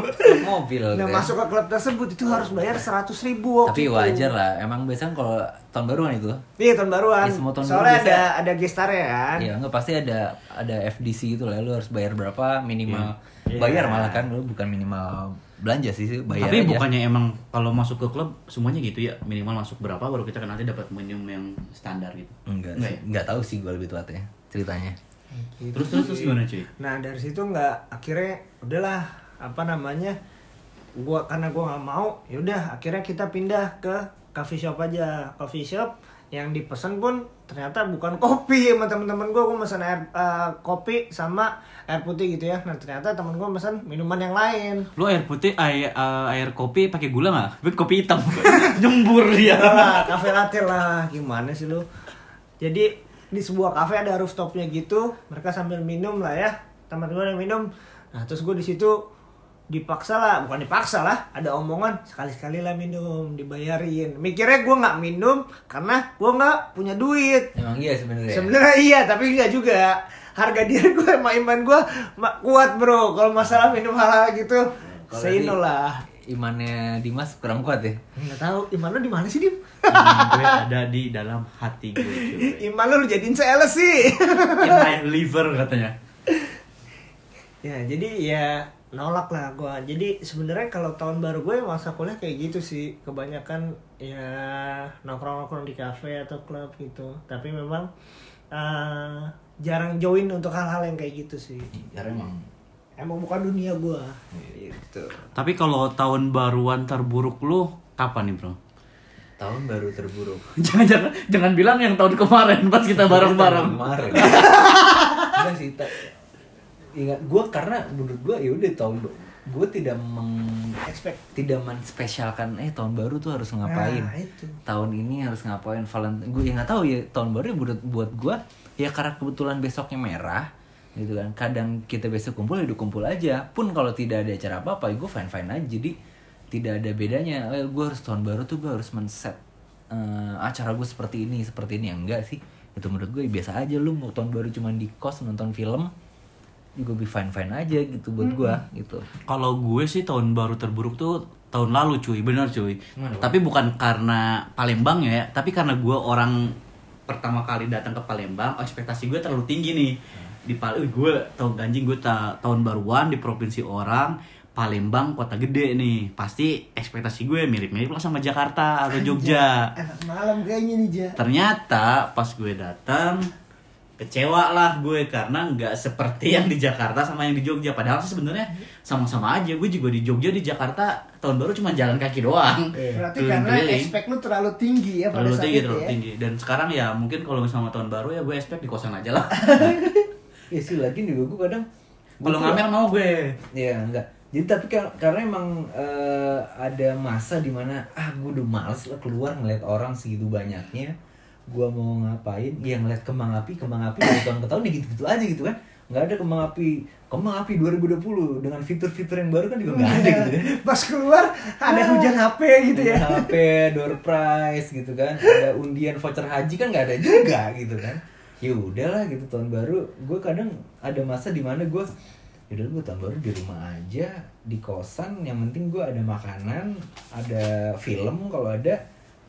mobil nah gitu ya. masuk ke klub tersebut itu harus bayar seratus ribu tapi waktu itu. wajar lah emang biasanya kalau tahun baruan itu iya tahun baruan Ya, semua tahun baru soalnya biasa. ada ada gestarnya kan ya nggak pasti ada ada FDC gitu lah lu harus bayar berapa minimal Iya. bayar malah kan lu bukan minimal belanja sih sih bayar Tapi aja. bukannya emang kalau masuk ke klub semuanya gitu ya minimal masuk berapa baru kita kan nanti dapat minum yang standar gitu. enggak Enggak sih. nggak tahu sih gue lebih tepatnya ceritanya Gitu Terus terus terus gimana cuy? Nah dari situ nggak akhirnya udahlah apa namanya gua karena gua nggak mau yaudah akhirnya kita pindah ke coffee shop aja coffee shop yang dipesan pun ternyata bukan kopi sama teman-teman gua. Gua pesan air eh, kopi sama air putih gitu ya. Nah ternyata teman gua pesan minuman yang lain. Lu air putih air eh, air kopi pakai gula nggak? Tapi kopi hitam. Nyembur dia. lah kafe latte lah. Gimana sih lu? Jadi di sebuah kafe ada rooftopnya gitu. Mereka sambil minum lah ya. Teman-teman yang minum. Nah terus gue di situ dipaksa lah bukan dipaksa lah ada omongan sekali-sekali lah minum dibayarin mikirnya gue nggak minum karena gue nggak punya duit Emang iya sebenarnya. Sebenarnya iya, tapi enggak juga. Harga diri gue sama iman gue ma- kuat bro. Kalau masalah minum hal gitu, Kalau say di- no lah. Imannya Dimas kurang kuat ya. Enggak tahu iman lu di mana sih, Dim? Iman gue ada di dalam hati gue cuy. Iman lu lu jadiin sales sih. In my liver katanya. ya, jadi ya nolak lah gue. Jadi sebenarnya kalau tahun baru gue masa kuliah kayak gitu sih. Kebanyakan ya nongkrong-nongkrong di kafe atau klub gitu. Tapi memang eh, jarang join untuk hal-hal yang kayak gitu sih. Karena emang Emang bukan dunia gue. Gitu. Tapi kalau tahun baruan terburuk lu kapan nih bro? tahun baru terburuk. jangan jangan jangan bilang yang tahun kemarin pas kita bareng-bareng. Kemarin. Enggak sih. Ingat gue karena menurut gue ya udah tahun gue tidak meng Expect. tidak menspesialkan eh tahun baru tuh harus ngapain? Nah, itu. tahun ini harus ngapain? Valentine gue ya nggak tahu ya tahun baru ya buat buat gue ya karena kebetulan besoknya merah gitu kan. Kadang kita besok kumpul ya udah kumpul aja. Pun kalau tidak ada acara apa apa ya gue fine fine aja. Jadi tidak ada bedanya. Eh, gue harus tahun baru tuh gue harus men-set eh, acara gue seperti ini seperti ini. Ya enggak sih. Itu menurut gue ya biasa aja. Lu mau tahun baru cuma di kos nonton film juga be fine fine aja gitu buat gue gitu Kalau gue sih tahun baru terburuk tuh tahun lalu cuy, bener cuy. Bang? Tapi bukan karena Palembang ya, tapi karena gue orang pertama kali datang ke Palembang, ekspektasi gue terlalu tinggi nih. Di Palembang gue tahun ganjing gue ta- tahun baruan di provinsi orang, Palembang kota gede nih. Pasti ekspektasi gue mirip-mirip lah sama Jakarta atau Jogja. Enak malam kayaknya nih, Ja. Ternyata pas gue datang kecewa lah gue karena nggak seperti yang di Jakarta sama yang di Jogja. Padahal sih sebenarnya sama-sama aja. Gue juga di Jogja di Jakarta tahun baru cuma jalan kaki doang. Berarti karena Keliling-keliling. expect lu terlalu tinggi ya pada terlalu saat tinggi, itu terlalu ya. tinggi. Dan sekarang ya mungkin kalau misalnya tahun baru ya gue expect di kosan aja lah. ya sih lagi juga gue kadang kalau ngamer mau gue. Ya enggak. Jadi tapi kar- karena emang eh, ada masa di mana ah gue udah males lah keluar ngeliat orang segitu banyaknya. Gue mau ngapain? Ya ngeliat kembang api, kembang api dari tahun ke tahun ya gitu-gitu aja gitu kan. Nggak ada kembang api, kembang api 2020 dengan fitur-fitur yang baru kan juga nggak ada gitu kan. Pas keluar ada hujan HP gitu ya. HP, door prize gitu kan. Ada undian voucher haji kan nggak ada juga gitu kan. Ya udahlah gitu tahun baru. Gue kadang ada masa di mana gue yaudah gue tahun baru di rumah aja di kosan yang penting gue ada makanan ada film kalau ada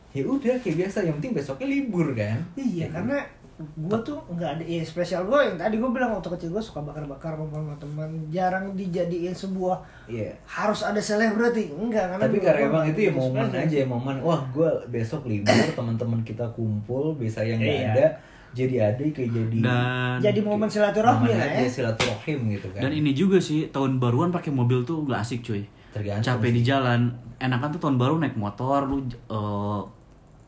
ya udah kayak biasa yang penting besoknya libur kan Iya, karena gue tuh nggak ada ya spesial gue yang tadi gue bilang waktu kecil gue suka bakar-bakar sama teman jarang dijadiin sebuah Iya. harus ada selebriti enggak karena tapi karena emang itu ya momen spesial. aja momen wah gue besok libur teman-teman kita kumpul biasa yang nggak Iya. ada jadi ada kayak jadi Dan jadi momen silaturahmi lah aja ya silaturahim gitu kan dan ini juga sih tahun baruan pakai mobil tuh gak asik cuy. Tergantung Capek sih. di jalan. Enakan tuh tahun baru naik motor lu Ya, enggak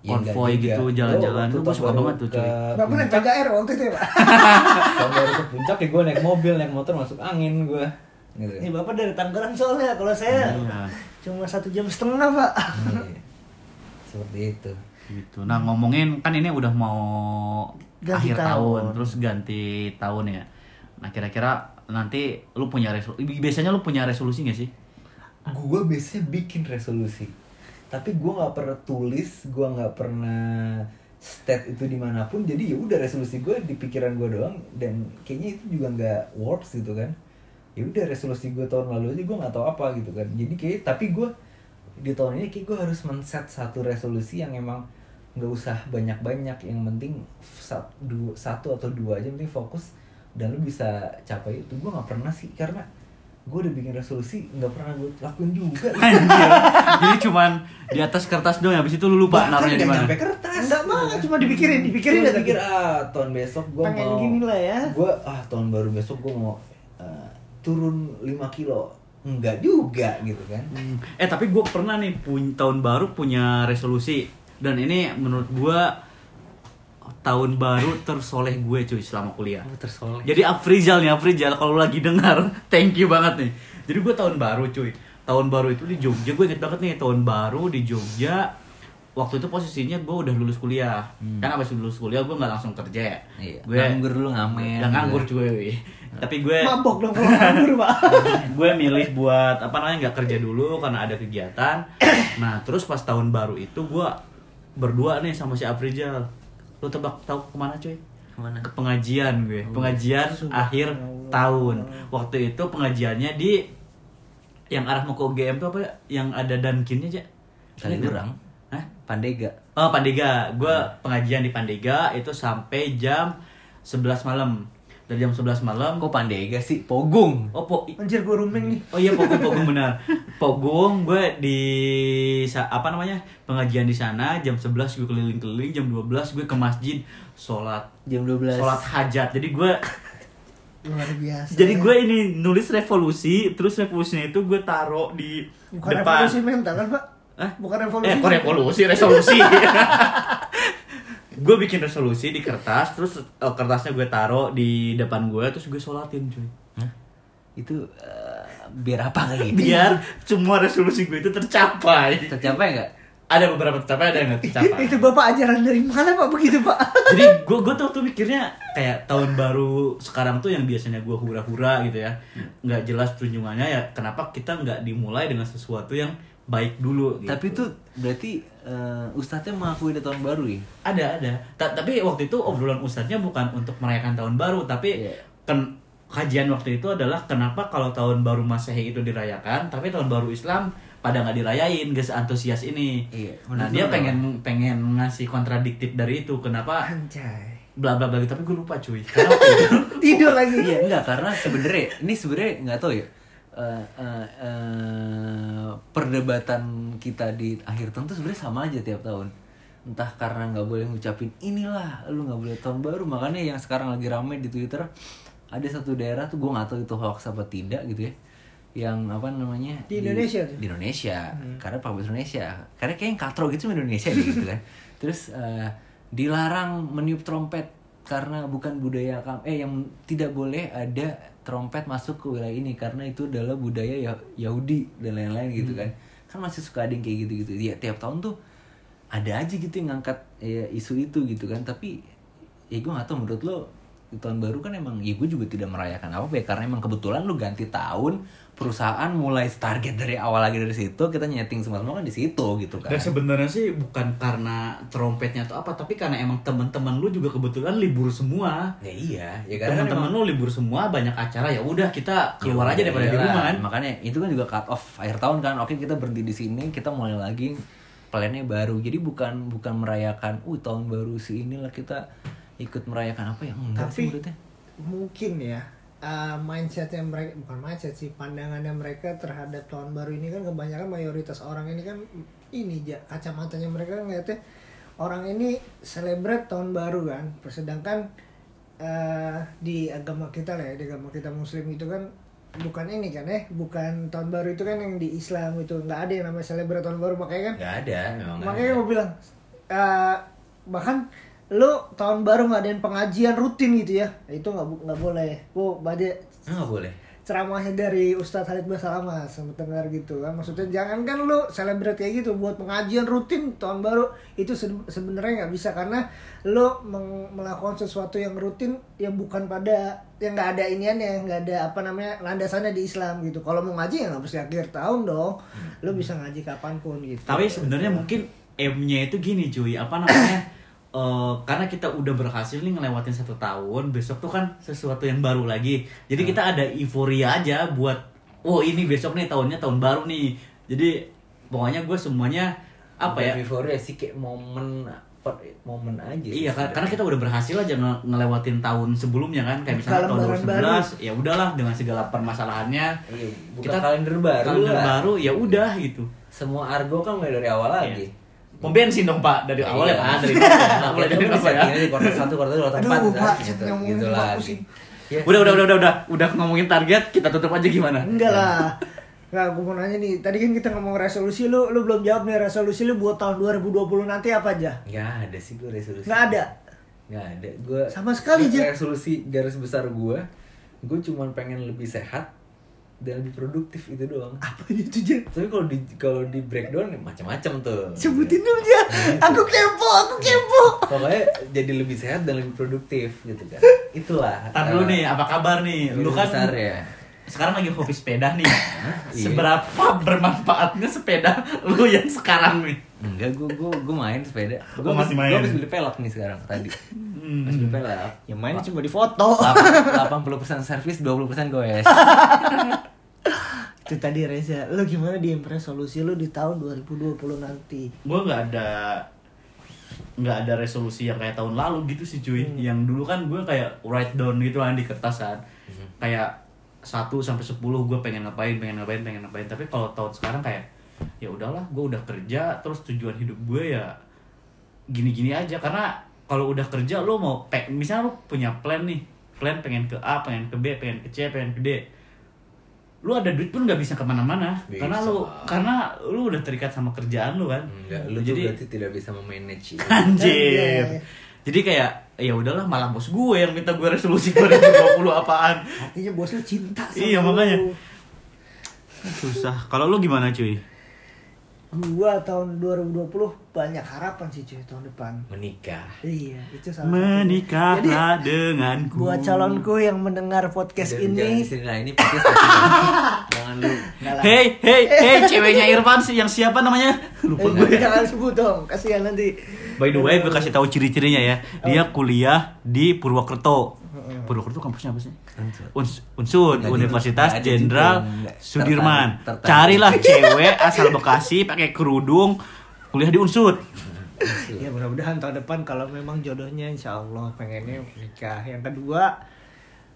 konvoy juga. gitu Oh, jalan-jalan tuh gue suka banget tuh cuy. Naik puncak, PGR waktu itu ya pak tahun baru ke puncak ya gue naik mobil naik motor masuk angin gue gitu Ini bapak dari Tangerang soalnya kalau saya Iya. cuma satu jam setengah pak Iya. seperti itu gitu. Nah ngomongin kan ini udah mau Ganti akhir tahun. tahun. terus ganti tahun ya. Nah kira-kira nanti lu punya resolusi biasanya lu punya resolusi gak sih? gue biasanya bikin resolusi tapi gue nggak pernah tulis gue nggak pernah state itu di mana pun. Jadi ya udah resolusi gue di pikiran gue doang. Dan kayaknya itu juga nggak works gitu kan. Ya udah resolusi gue tahun lalu aja gue nggak tahu apa gitu kan. Jadi kayak tapi gue di tahun ini kayak gue harus men-set satu resolusi yang emang nggak usah banyak-banyak. Yang penting satu, atau dua aja penting fokus. Dan lu bisa capai itu. Gue nggak pernah sih karena gue udah bikin resolusi nggak pernah gue lakuin juga Anjir. Jadi cuman di atas kertas doang habis itu lu lupa Bahkan naruhnya di nggak mana. nyampe kertas enggak mah cuma dipikirin dipikirin aja pikir ah tahun besok gue Pengen mau gini lah ya. gue ah tahun baru besok gue mau eh, turun 5 kilo enggak juga gitu kan Hmm. Eh tapi gue pernah nih pun tahun baru punya resolusi dan ini menurut gue tahun baru tersoleh gue cuy selama kuliah. tersoleh Jadi Afrizal nih Afrizal kalau lagi dengar thank you banget nih. Jadi gue tahun baru cuy. Tahun baru itu di Jogja gue inget banget nih tahun baru di Jogja waktu itu posisinya gue udah lulus kuliah kan abis lulus kuliah gue nggak langsung kerja ya Iya, gue nganggur dulu ngamen. nggak nganggur cuy tapi gue Mabok dong kalau nganggur, Pak. gue milih buat apa namanya nggak kerja dulu karena ada kegiatan nah terus pas tahun baru itu gue berdua nih sama si Afrizal lu tebak tahu ke mana cuy Ke mana? ke pengajian gue pengajian akhir tahun waktu itu pengajiannya di yang arah mau ke UGM tuh apa ya? yang ada dankinnya aja Kali kurang. Hah? Pandega. Oh Pandega, gue pengajian di Pandega itu sampai jam 11 malam. Dari jam 11 malam, Kok Pandega sih? Pogung. oh po, Anjir gue rooming nih. oh iya Pogung Pogung benar. Pogung gue di apa namanya pengajian di sana jam 11 gue keliling-keliling, jam 12 gue ke masjid sholat Jam 12. sholat hajat. Jadi gue Luar biasa. jadi ya. gue ini nulis revolusi, terus revolusinya itu gue taruh di bukan depan. revolusi mental kan, Pak? Hah? Bukan revolusi. Eh, kok revolusi, resolusi. gue bikin resolusi di kertas, terus eh, kertasnya gue taruh di depan gue, terus gue sholatin cuy. Hah? Itu eh, biar apa kali? Biar semua resolusi gue itu tercapai. Tercapai nggak? Ada beberapa tercapai, ada yang nggak tercapai. itu Bapak ajaran dari mana Pak begitu, Pak? Jadi gue gue tuh tuh mikirnya kayak tahun baru sekarang tuh yang biasanya gue hura-hura gitu ya, nggak jelas tunjungannya ya. Kenapa kita nggak dimulai dengan sesuatu yang baik dulu? Gitu. Tapi itu berarti eh, ustadznya mengakui ada tahun baru ya? Ada ada. Ta- tapi waktu itu obrolan ustadznya bukan untuk merayakan tahun baru, tapi Iya. kan kajian waktu itu adalah kenapa kalau tahun baru masehi itu dirayakan, tapi tahun baru Islam pada nggak dirayain, gak antusias ini. Iya, Nah dia lu pengen pengen ngasih kontradiktif dari itu, kenapa Anjay. bla bla bla tapi gue lupa cuy. Karena Tidur lagi. Iya enggak karena sebenarnya ini sebenarnya nggak tahu ya eh, eh, eh, perdebatan kita di akhir tahun tuh sebenarnya sama aja tiap tahun. Entah karena nggak boleh ngucapin inilah lu nggak boleh tahun baru. Makanya yang sekarang lagi rame di twitter ada satu daerah tuh gue nggak tahu itu hoax apa tidak gitu ya yang apa namanya Di Indonesia tuh? di Indonesia. Karena Pak Indonesia. Karena kayak yang katro gitu cuma Indonesia deh, gitu kan. Terus eh, dilarang meniup trompet karena bukan budaya eh yang tidak boleh ada trompet masuk ke wilayah ini karena itu adalah budaya Ya- Yahudi dan lain-lain gitu kan. Kan masih suka ada yang kayak gitu-gitu. Ya tiap tahun tuh ada aja gitu yang ngangkat ya, isu itu gitu kan. Tapi ya gue gak tau menurut lo tahun baru kan emang ya gue juga tidak merayakan apa ya karena emang kebetulan lu ganti tahun perusahaan mulai target dari awal lagi dari situ kita nyeting semua semua kan di situ gitu kan. Dan sebenarnya sih bukan karena trompetnya atau apa, tapi karena emang teman-teman lu juga kebetulan libur semua. ya iya ya karena Teman-teman lu libur semua, banyak acara ya udah kita keluar Ya aja daripada di rumah kan. makanya itu kan juga cut off akhir tahun kan. Oke kita berhenti di sini kita mulai lagi plannya baru. Jadi bukan bukan merayakan uh tahun baru si inilah kita ikut merayakan apa ya? Enggak sih Tapi menurutnya. mungkin ya uh, mindsetnya mereka bukan mindset sih pandangannya mereka terhadap tahun baru ini kan kebanyakan mayoritas orang ini kan ini ja kacamatanya mereka kan ngeliatnya orang ini celebrate tahun baru kan. Sedangkan uh, di agama kita lah ya di agama kita muslim itu kan bukan ini kan eh bukan tahun baru itu kan yang di Islam itu. Nggak ada yang namanya celebrate tahun baru makanya kan nggak ada memang makanya gue bilang eh, bahkan lu tahun baru ngadain pengajian rutin gitu ya? Itu nggak nggak boleh. Gue baca nggak boleh. Ceramahnya dari Ustadz Halid Basalama sama dengar gitu kan. Maksudnya jangan kan lu celebrate kayak gitu buat pengajian rutin tahun baru itu se- sebenarnya nggak bisa. Karena lu melakukan sesuatu yang rutin yang bukan pada yang nggak ada iniannya nggak ada apa namanya landasannya di Islam gitu. Kalau mau ngaji ya nggak mesti akhir tahun dong. Lu bisa ngaji kapan pun gitu. Tapi sebenarnya mungkin M-nya itu gini cuy, apa namanya? eh, karena kita udah berhasil nih ngelewatin satu tahun, besok tuh kan sesuatu yang baru lagi. Jadi kita ada euforia aja buat, oh ini besok nih tahunnya tahun baru nih. Jadi pokoknya gue semuanya apa ya? Euphoria sih kayak momen momen aja sih Iya kan, karena kita udah berhasil aja nge- ngelewatin tahun sebelumnya kan, kayak misalnya tahun Lembaran 2011, ya udahlah dengan segala permasalahannya. Iya, buka kalender baru kalender lah. baru ya udah gitu. semua argo kan mulai dari awal lagi Pom bensin dong pak dari awal ya Iya. pak dari awal. mulai dari awal ya. di kuartal satu kuartal dua kuartal empat gitu gitu Pak, lagi pusing. Ya, Udah, udah, udah, udah, udah, udah ngomongin target, kita tutup aja gimana? Enggak lah. Enggak, gue mau nanya nih. Tadi kan kita ngomong resolusi lu, lu belum jawab nih resolusi lu buat tahun 2020 nanti apa aja? nggak ada sih gue resolusi Nggak ada. nggak ada gue Sama sekali, Jack. resolusi garis besar gue gue cuman pengen lebih sehat dan lebih produktif itu doang Apa itu aja? tapi kalau di kalau di breakdown macam-macam tuh Sebutin dulu ya. Aku kepo, aku kepo. pokoknya jadi lebih sehat dan lebih produktif gitu kan itulah Tar dulu nih, apa kabar nih? Lu kan besar ya sekarang lagi hobi sepeda nih. Iya. Seberapa bermanfaatnya sepeda lu yang sekarang nih? enggak gua gua gua main sepeda Oh, gua masih main. gua habis beli pelek nih sekarang tadi Hmm. beli pelek Yang main cuma di foto. 80% servis 20% goes Itu tadi Reza, lu gimana di resolusi lu di tahun 2020 nanti? gue nggak ada nggak ada resolusi yang kayak tahun lalu gitu sih cuy Hmm. yang dulu kan gue kayak write down gitu kan di kertas kan Hmm. kayak 1 sampai 10 gue pengen ngapain pengen ngapain pengen ngapain. Tapi kalau tahun sekarang kayak ya udahlah gue udah kerja terus tujuan hidup gue ya gini-gini aja. Karena kalau udah kerja lo mau pe- misalnya lo punya plan nih plan pengen ke A pengen ke B pengen ke C pengen ke D. Lu ada duit pun nggak bisa ke mana-mana. Bisa. karena lu karena lu udah terikat sama kerjaan lu kan. Enggak lu tuh jadi berarti tidak bisa memanage anjir. Iya. jadi kayak ya udahlah malah bos gue yang minta gue resolusi 2020 apaan Artinya bos lu cinta sama Iya, lu. makanya. susah kalau lu gimana cuy Gua tahun 2020 banyak harapan sih cuy tahun depan. menikah Iya, itu salah satunya. menikahlah Jadi, denganku buat calonku yang mendengar podcast jangan ini, lah ini podcast jangan- jangan lu. Hey, hey, hey, ceweknya Irfan sih yang siapa namanya? Lupa Eh, gue. jangan sebut dong, kasihan nanti. By the way, gue kasih tahu ciri-cirinya ya. Dia kuliah di Purwokerto. Purwokerto kampusnya apa sih? Unsur. Uns Unsud, Nggak di- Universitas Jenderal. Sudirman. Tertarik- tertarik. Carilah cewek asal Bekasi pakai kerudung kuliah di Unsud. Ya mudah-mudahan tahun depan kalau memang jodohnya insya Allah pengennya menikah. Yang kedua,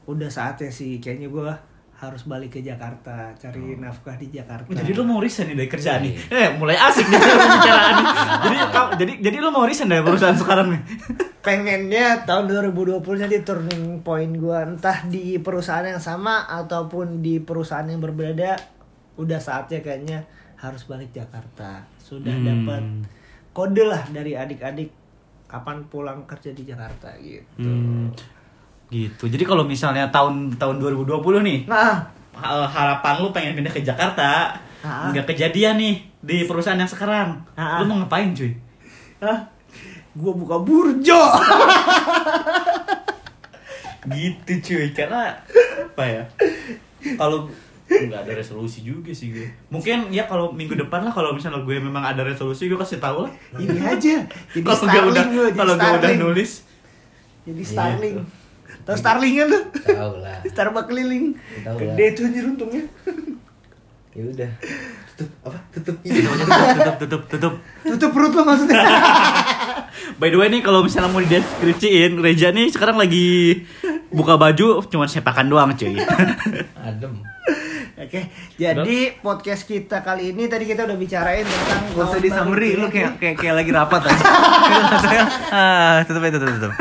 udah saatnya sih kayaknya gua harus balik ke Jakarta, cari nafkah di Jakarta. Oh, jadi lu mau resign nih dari kerjaan nih? Iya. Eh, mulai asik nih pembicaraan nih. Jadi, jadi, jadi lu mau resign dari perusahaan sekarang nih? Pengennya tahun 2020 jadi turning point gua entah di perusahaan yang sama ataupun di perusahaan yang berbeda udah saatnya kayaknya harus balik Jakarta sudah Hmm. dapat kode lah dari adik-adik kapan pulang kerja di Jakarta gitu Hmm, gitu. Jadi kalau misalnya tahun tahun 2020 nih, nah ha- harapan lu pengen pindah ke Jakarta, Ah. nggak kejadian nih di perusahaan yang sekarang. Ah. Lu mau ngapain cuy? Hah? Gua buka burjo. Gitu cuy, karena apa ya? Kalau nggak ada resolusi juga sih gue. Mungkin ya kalau minggu depan lah kalau misalnya gue memang ada resolusi gue kasih tahu lah. ini aja. Kalau gue udah kalau gue udah nulis, jadi. Starling. Tahu Starling kan tuh tahu lah. Starbucks keliling. Tahu gede tuh anjir untungnya. Ya udah tutup apa tutup tutup tutup tutup. tutup perut lo maksudnya By the way nih kalau misalnya mau dideskripsiin, Reja nih sekarang lagi buka baju cuman sepakan doang cuy. adem Oke, jadi podcast kita kali ini tadi kita udah bicarain tentang Gak usah di summary, lu kayak kayak, kayak lagi rapat aja. ah, tutup aja, tutup, tutup.